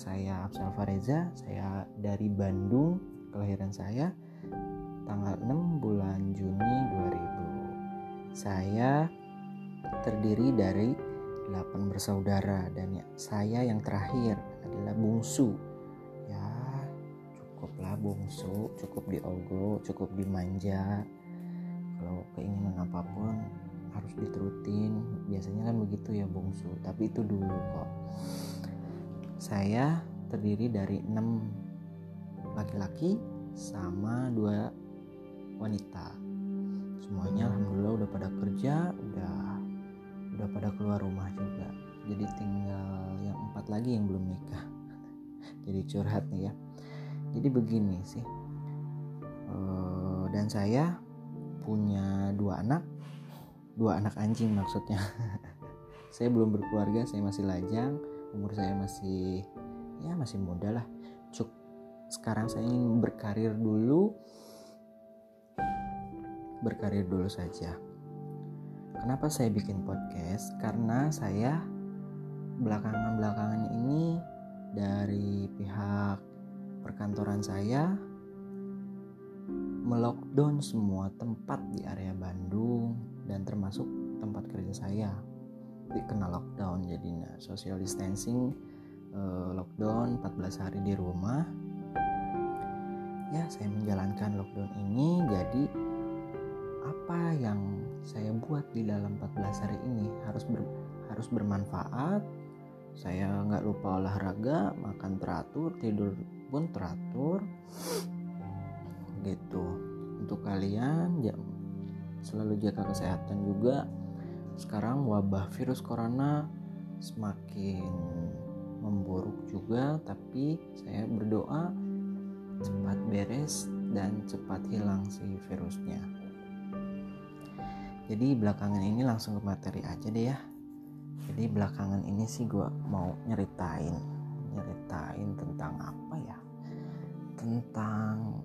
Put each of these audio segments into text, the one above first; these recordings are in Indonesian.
saya Afsal Fareza, saya dari Bandung, kelahiran saya tanggal 6 bulan Juni 2000. Saya terdiri dari 8 bersaudara dan ya, saya yang terakhir adalah bungsu. Ya, cukuplah bungsu, cukup diogo, cukup dimanja. Kalau keinginan apa pun harus diturutin biasanya kan begitu ya bungsu tapi itu dulu kok saya terdiri dari enam laki-laki sama dua wanita. Semuanya alhamdulillah udah pada kerja udah udah pada keluar rumah juga. Jadi tinggal yang empat lagi yang belum nikah. Jadi curhat nih ya. Jadi begini sih. Eh, dan saya punya dua anak. Dua anak anjing maksudnya. Saya belum berkeluarga saya masih lajang umur saya masih ya masih muda lah. Cuk sekarang saya ingin berkarir dulu. Berkarir dulu saja. Kenapa saya bikin podcast? Karena saya belakangan-belakangan ini dari pihak perkantoran saya melockdown semua tempat di area Bandung dan termasuk tempat kerja saya dikena lockdown jadinya. Social distancing uh, lockdown 14 hari di rumah. Ya saya menjalankan lockdown ini jadi apa yang saya buat di dalam 14 hari ini harus ber, harus bermanfaat. Saya nggak lupa olahraga makan teratur tidur pun teratur. Gitu. Untuk kalian ya selalu jaga kesehatan juga sekarang wabah virus corona semakin memburuk juga tapi saya berdoa cepat beres dan cepat hilang si virusnya. Jadi belakangan ini langsung ke materi aja deh ya. Jadi belakangan ini sih gue mau nyeritain nyeritain tentang apa ya? Tentang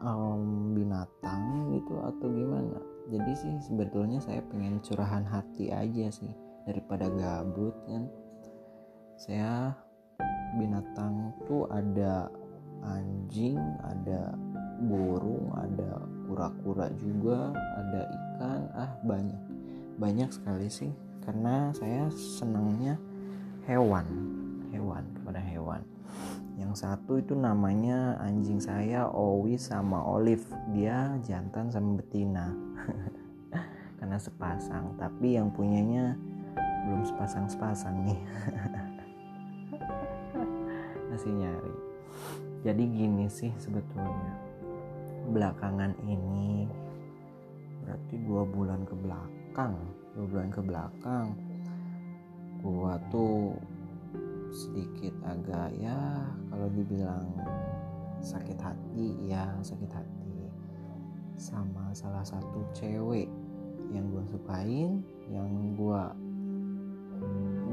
um, binatang gitu atau gimana jadi sih sebetulnya saya pengen curahan hati aja sih daripada gabut kan. Saya binatang tuh ada anjing ada burung ada kura-kura juga ada ikan ah banyak. Banyak sekali sih karena saya senangnya hewan hewan kepada hewan yang satu itu namanya anjing saya Owi sama Olive. Dia jantan sama betina. Karena sepasang. Tapi yang punyanya belum sepasang sepasang nih. Masih nyari. Jadi gini sih sebetulnya. Belakangan ini berarti dua bulan ke belakang dua bulan ke belakang gua tuh sedikit agak ya kalau dibilang sakit hati ya sakit hati. Sama salah satu cewek yang gue sukain yang gue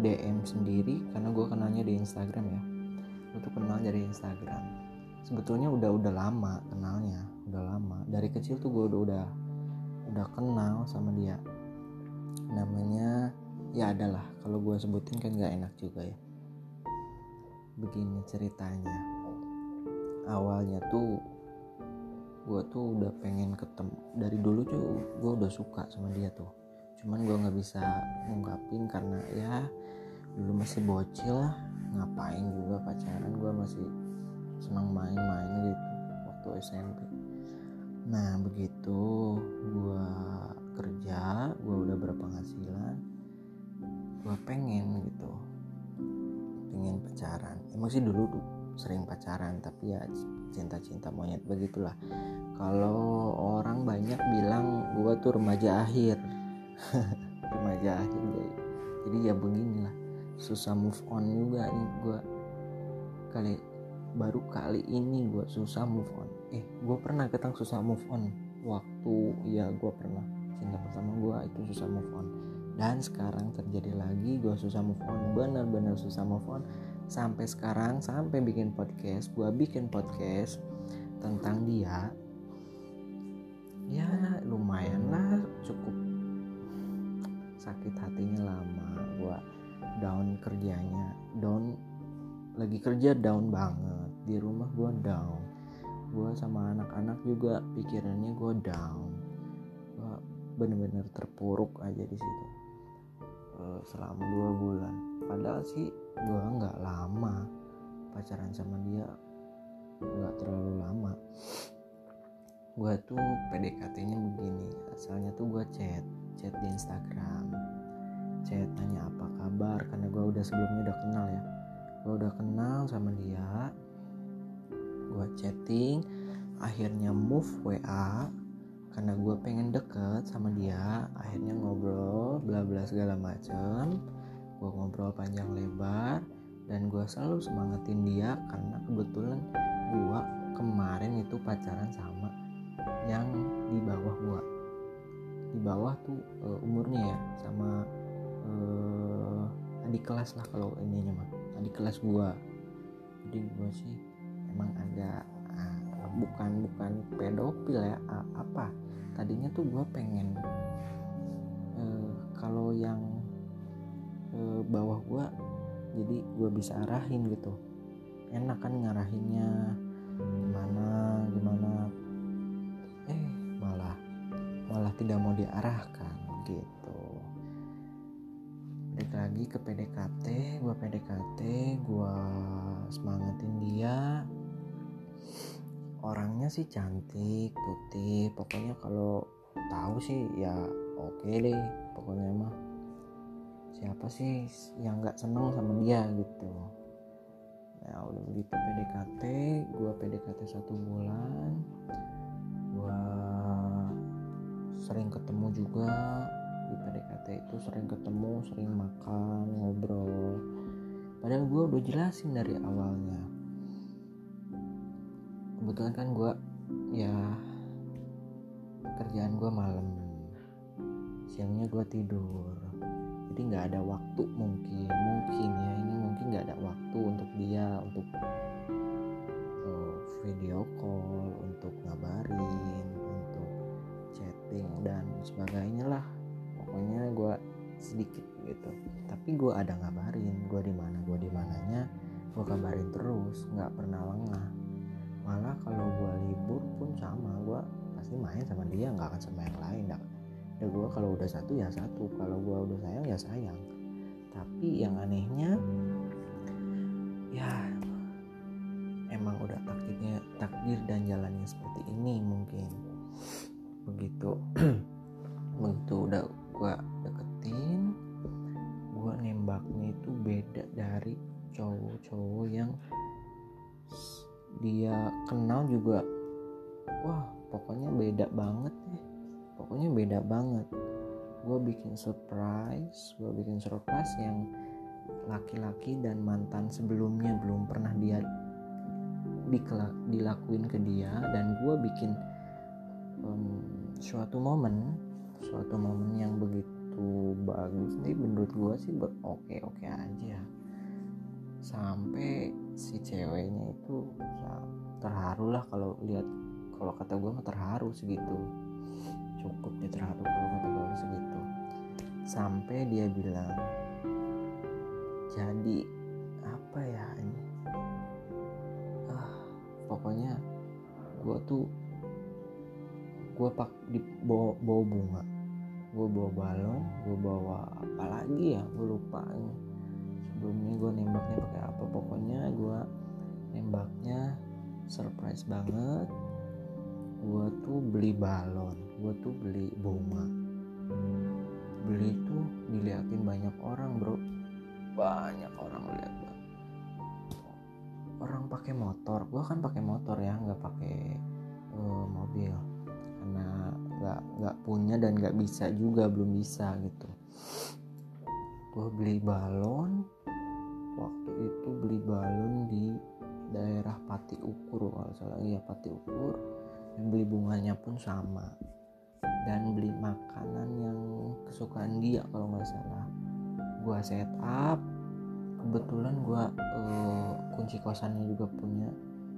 DM sendiri karena gue kenalnya di Instagram ya. Gue tuh kenal dari Instagram. Sebetulnya udah udah lama kenalnya udah lama. Dari kecil tuh gue udah udah udah kenal sama dia. Namanya ya adalah kalau gue sebutin kan gak enak juga ya begini ceritanya. Awalnya tuh gue tuh udah pengen ketemu dari dulu tuh gue udah suka sama dia tuh. Cuman gue nggak bisa ngungkapin karena ya dulu masih bocil lah ngapain juga pacaran gue masih senang main-main gitu waktu SMP nah begitu gue kerja gue udah berpenghasilan gue pengen gitu pengen pacaran. Emang sih dulu tuh sering pacaran tapi ya cinta-cinta monyet begitulah. Kalau orang banyak bilang gue tuh remaja akhir. Remaja akhir jadi, jadi ya beginilah. Susah move on juga nih gue kali baru kali ini gue susah move on. Eh gue pernah ketang susah move on? Waktu ya gue pernah. Cinta pertama gue itu susah move on dan sekarang terjadi lagi gue susah move on benar-benar susah move on. Sampai sekarang sampai bikin podcast gue bikin podcast tentang dia. Ya lumayan lah cukup. Sakit hatinya lama gue down kerjanya. Down lagi kerja down banget. Di rumah gue down. Gue sama anak-anak juga pikirannya gue down. Gue bener-bener terpuruk aja di situ uh, selama dua bulan. Padahal sih gue nggak lama pacaran sama dia. Nggak terlalu lama. Gue tuh PDKT-nya begini. Asalnya tuh gue chat chat di Instagram. Chat tanya apa kabar karena gue udah sebelumnya udah kenal ya. Gue udah kenal sama dia. Gue chatting. Akhirnya move WA karena gue pengen deket sama dia akhirnya ngobrol bla bla segala macem. Gue ngobrol panjang lebar dan gue selalu semangatin dia karena kebetulan gue kemarin itu pacaran sama yang di bawah gue di bawah tuh uh, umurnya ya sama uh, adik kelas lah kalau ininya mah adik kelas gue jadi gue sih emang ada uh, bukan bukan pedofil ya apa tadinya tuh gue pengen uh, kalau yang uh, bawah gue jadi gue bisa arahin gitu. Enak kan ngarahinnya gimana gimana? Eh malah malah tidak mau diarahkan gitu. Balik lagi ke PDKT gue PDKT gue semangatin dia orangnya sih cantik putih pokoknya kalau tahu sih ya oke okay deh pokoknya mah. Siapa sih yang nggak seneng sama dia gitu? Ya udah begitu PDKT gue PDKT satu bulan. Gue sering ketemu juga di PDKT itu sering ketemu sering makan ngobrol. Padahal gue udah jelasin dari awalnya kebetulan kan gue ya kerjaan gue malam. Siangnya gue tidur. Jadi nggak ada waktu mungkin mungkin ya ini mungkin nggak ada waktu untuk dia untuk uh, video call untuk ngabarin untuk chatting dan sebagainya lah. Pokoknya gue sedikit gitu. Tapi gue ada ngabarin gue di mana gue di mananya gue kabarin terus nggak pernah lengah malah kalau gue libur pun sama gue pasti main sama dia nggak akan sama yang lain ya gue kalau udah satu ya satu. Kalau gue udah sayang ya sayang. Tapi yang anehnya ya emang udah takdirnya takdir dan jalannya seperti ini mungkin. Begitu. Begitu udah gue deketin gue nembaknya itu beda dari cowok-cowok yang dia kenal juga wah pokoknya beda banget deh. Pokoknya beda banget. Gue bikin surprise gue bikin surprise yang laki-laki dan mantan sebelumnya belum pernah dia dilakuin ke dia. Dan gue bikin um, suatu momen suatu momen yang begitu bagus nih menurut gue sih oke oke aja. Sampai si ceweknya itu terharu lah kalau lihat kalau kata gue terharu segitu. Cukup dia terharu kalau kata gue segitu. Sampai dia bilang jadi apa ya ini? Ah pokoknya gue tuh gue pak di bawa, bawa bunga. Gue bawa balon gue bawa apa lagi ya? Gue lupa sebelumnya gue nembaknya pakai apa. Pokoknya gue nembaknya surprise banget. Gue tuh beli balon gue tuh beli bunga. Beli tuh diliatin banyak orang bro. Banyak orang lihat orang pakai motor gue kan pakai motor ya nggak pakai uh, mobil. Karena nggak nggak punya dan nggak bisa juga belum bisa gitu. Gue beli balon waktu itu beli balon di daerah Pati Ukur kalau salah. Iya Pati Ukur. Dan beli bunganya pun sama. Dan beli makanan yang kesukaan dia kalau nggak salah. Gua set up. Kebetulan gua uh, kunci kosannya juga punya.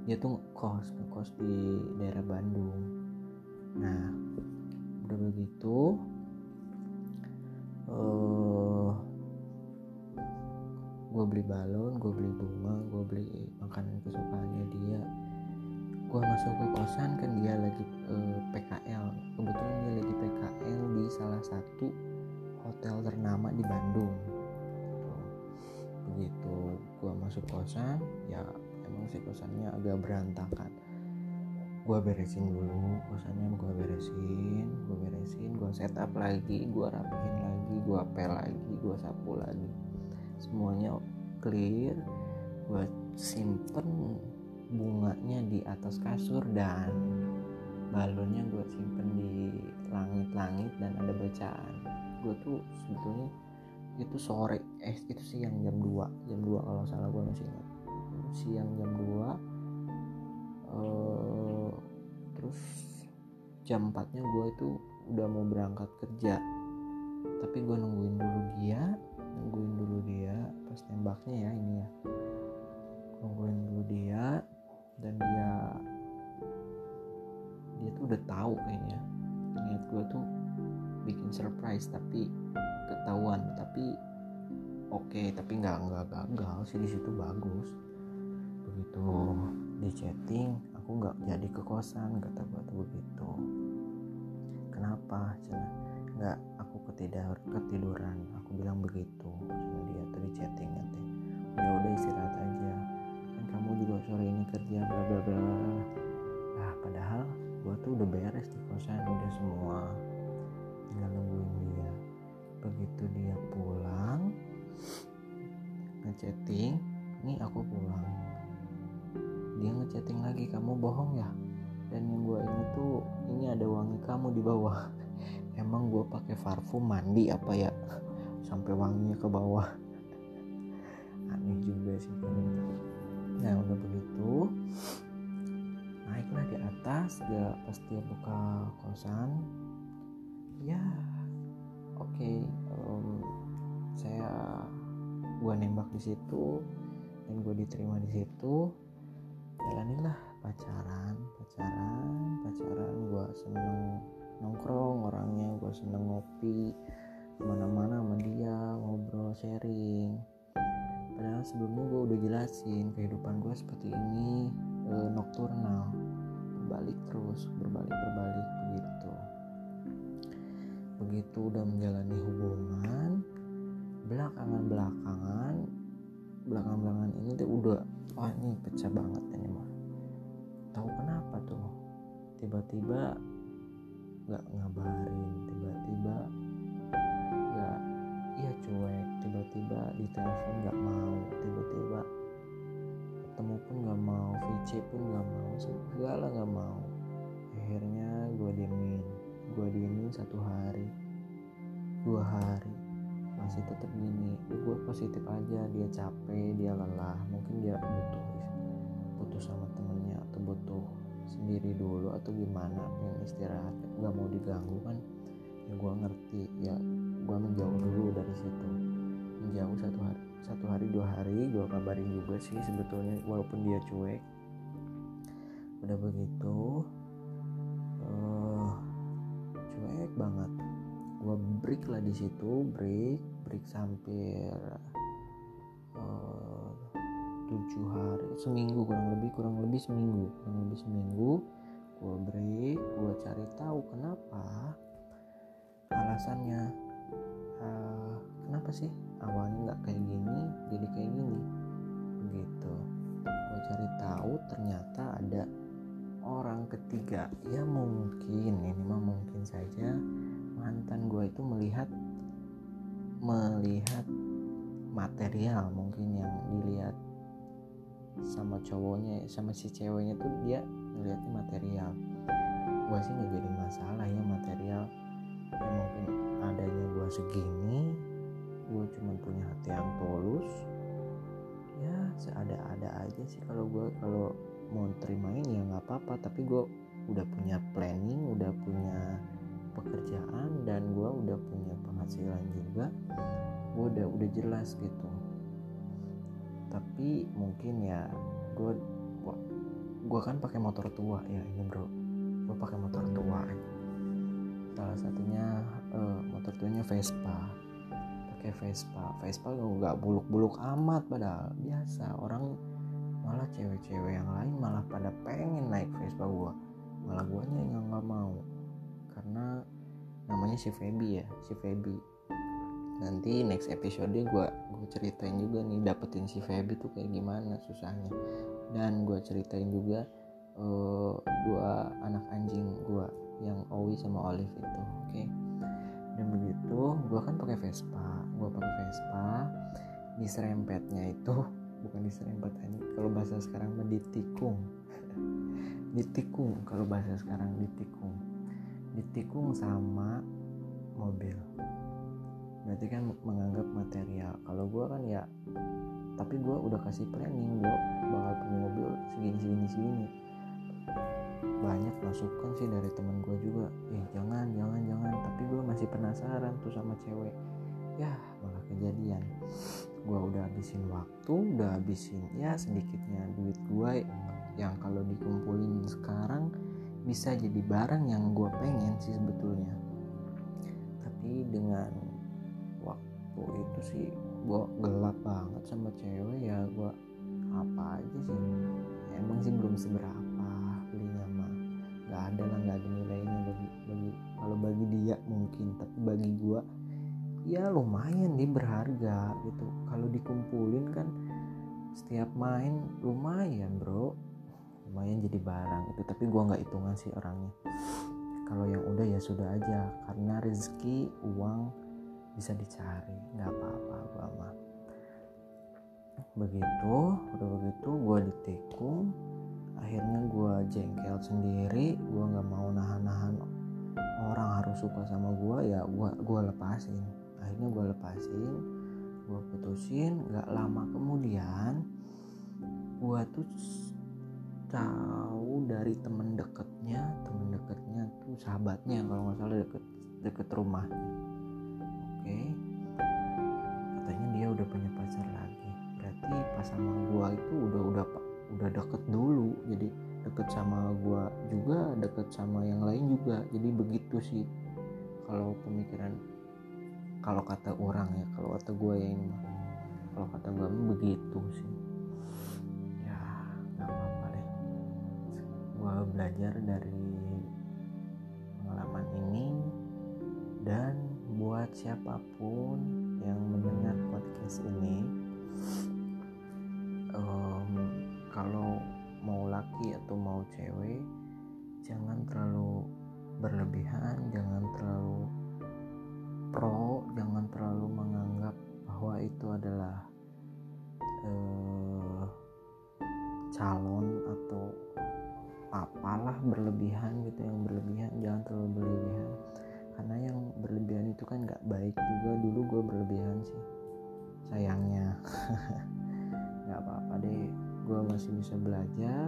Dia tuh kos kos di daerah Bandung. Nah udah begitu gue beli balon gue beli bunga gue beli makanan kesukaannya dia. Gue masuk ke kosan kan dia lagi eh, PKL kebetulan dia lagi PKL di salah satu hotel ternama di Bandung. Begitu gue masuk kosan ya emang sih kosannya agak berantakan. Gue beresin dulu kosannya gue beresin gue beresin gue setup lagi gue rapihin lagi gue pel lagi gue sapu lagi. Semuanya clear gue simpen bunganya di atas kasur dan balonnya gue simpen di langit-langit dan ada bacaan. Gue tuh sebetulnya itu sore eh itu siang jam 2 jam 2 kalau salah gue masih ingat. Siang jam 2 uh, terus jam 4 nya gue itu udah mau berangkat kerja. Tapi gue nungguin dulu dia nungguin dulu dia pas tembaknya ya ini ya. Nungguin dulu dia dan dia dia tuh udah tahu kayaknya. Niat gue tuh bikin surprise tapi ketahuan tapi oke okay, tapi nggak nggak gagal sih di situ bagus. Begitu di chatting aku nggak jadi ke kosan kata gue tuh begitu. Kenapa? Nggak ketidur ketiduran. Aku bilang begitu sama dia. Tuh di chatting nanti ya udah istirahat aja. Kan kamu juga sore ini kerja bla bla bla. Nah padahal gue tuh udah beres di kosan udah semua. Tinggal nungguin dia. Begitu dia pulang ngechatting ini aku pulang. Dia ngechatting lagi kamu bohong ya? Dan yang gue ini tuh ini ada wangi kamu di bawah emang gue pakai parfum mandi apa ya? Sampai wanginya ke bawah. Aneh juga sih nah udah begitu. Naiklah di atas dia pas dia buka kosan. Ya oke okay, um, saya gue nembak di situ dan gue diterima di situ. Jalanin lah pacaran pacaran pacaran gue seneng nongkrong orangnya gue seneng ngopi ke mana-mana sama dia ngobrol sharing. Padahal sebelumnya gue udah jelasin kehidupan gue seperti ini e, nokturnal berbalik terus berbalik berbalik begitu. Begitu udah menjalani hubungan belakangan belakangan belakangan belakangan ini tuh udah wah ini pecah banget ini mah tahu kenapa tuh? Tiba-tiba nggak ngabarin tiba-tiba nggak iya cuek tiba-tiba di telepon nggak mau tiba-tiba ketemu pun nggak mau VC pun nggak mau segala nggak mau. Akhirnya gue diemin gue diemin satu hari dua hari masih tetap gini. Gue positif aja dia capek dia lelah mungkin dia butuh butuh sama temennya atau butuh sendiri dulu atau gimana pengen istirahat gak mau diganggu kan ya gue ngerti ya gue menjauh dulu dari situ. Menjauh satu hari satu hari dua hari gue kabarin juga sih sebetulnya walaupun dia cuek. Udah begitu uh, cuek banget. Gue break lah di situ break break eh, tujuh hari seminggu kurang lebih kurang lebih seminggu kurang lebih seminggu. Gue break gue cari tahu kenapa alasannya uh, kenapa sih awalnya nggak kayak gini jadi kayak gini? Begitu. Gue cari tahu ternyata ada orang ketiga. Ya mungkin ini mah mungkin saja mantan gue itu melihat melihat material mungkin yang dilihat sama cowoknya sama si ceweknya tuh dia ngeliatnya material. Gue sih nggak jadi masalah ya material. Ya mungkin adanya gue segini gue cuma punya hati yang tulus. Ya seada-ada aja sih kalau gue kalau mau terimain ya nggak apa-apa. Tapi gue udah punya planning udah punya pekerjaan dan gue udah punya penghasilan juga. Gue udah udah jelas gitu tapi mungkin ya gue gue kan pakai motor tua ya ini bro. Gue pakai motor tua. Salah satunya uh, motor tuanya Vespa. Pakai Vespa. Vespa nggak buluk-buluk amat padahal. Biasa orang malah cewek-cewek yang lain malah pada pengen naik Vespa gua. Malah guanya yang nggak mau. Karena namanya si Feby ya si Feby nanti next episode gue gue ceritain juga nih dapetin si Feby tuh kayak gimana susahnya. Dan gue ceritain juga uh, dua anak anjing gue yang Owi sama Olive itu oke? Okay? dan begitu gue kan pakai Vespa gue pakai Vespa. Di serempetnya itu bukan di serempet kalau bahasa sekarang mah ditikung. Ditikung kalau bahasa sekarang ditikung. Ditikung sama mobil berarti kan menganggap material. Kalau gue kan ya tapi gue udah kasih planning gue bakal punya mobil segini segini segini. Banyak masukan sih dari teman gue juga. Eh jangan jangan jangan. Tapi gue masih penasaran tuh sama cewek. Ya malah kejadian. Gue udah habisin waktu udah habisin ya sedikitnya duit gue yang kalau dikumpulin sekarang bisa jadi barang yang gue pengen sih sebetulnya. Tapi dengan waktu itu sih gue gelap banget sama cewek ya gue apa aja sih. Emang sih belum seberapa belinya mah. Nggak ada lah nggak ada nilainya bagi bagi kalau bagi dia mungkin tapi bagi gue ya lumayan dia berharga gitu. Kalau dikumpulin kan setiap main lumayan bro. Lumayan jadi barang itu tapi gue nggak hitungan sih orangnya. Kalau yang udah ya sudah aja karena rezeki uang bisa dicari. Nggak apa-apa gua mah begitu udah begitu gue ditikung. Akhirnya gue jengkel sendiri. Gue nggak mau nahan-nahan orang harus suka sama gue ya gue gua lepasin. Akhirnya gue lepasin. Gue putusin. Nggak lama kemudian gue tuh tahu dari temen deketnya. Temen deketnya tuh sahabatnya kalau nggak salah deket deket rumah okay. katanya dia udah punya pacar lagi. Berarti pas sama gua itu udah udah udah deket dulu. Jadi deket sama gua juga deket sama yang lain juga. Jadi begitu sih kalau pemikiran kalau kata orang ya kalau kata gua ya ini kalau kata gua begitu sih. Ya nggak apa-apa deh. Gua belajar dari pengalaman ini dan buat siapa pun yang mendengar podcast ini um, kalau mau laki atau mau cewek jangan terlalu berlebihan jangan masih bisa belajar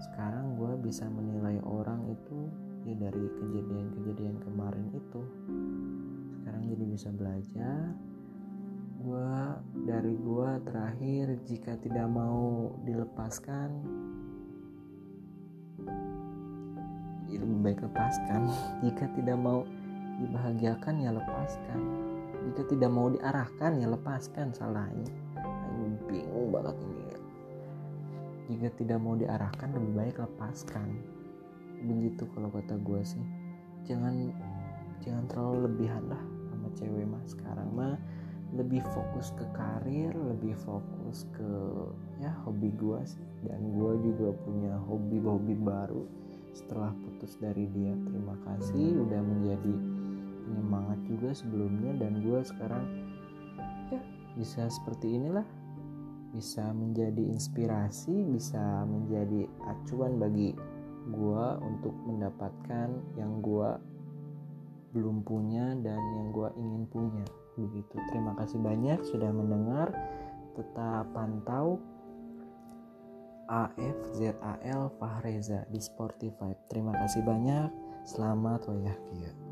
sekarang gue bisa menilai orang itu ya dari kejadian-kejadian kemarin itu. Sekarang jadi bisa belajar. Gue dari gue terakhir jika tidak mau dilepaskan ya lebih baik lepaskan. Jika tidak mau dibahagiakan ya lepaskan. Jika tidak mau diarahkan ya lepaskan. Salahnya. Ayo, bingung banget ini jika tidak mau diarahkan lebih baik lepaskan. Begitu kalau kata gue sih. Jangan jangan terlalu lebihan lah sama cewek mah sekarang mah. Lebih fokus ke karir lebih fokus ke ya hobi gue sih. Dan gue juga punya hobi-hobi baru setelah putus dari dia. Terima kasih udah menjadi penyemangat juga sebelumnya. Dan gue sekarang ya bisa seperti inilah bisa menjadi inspirasi bisa menjadi acuan bagi gue untuk mendapatkan yang gue belum punya dan yang gue ingin punya begitu terima kasih banyak sudah mendengar tetap pantau AFZAL Fahreza di Spotify. Terima kasih banyak. Selamat wayah kia.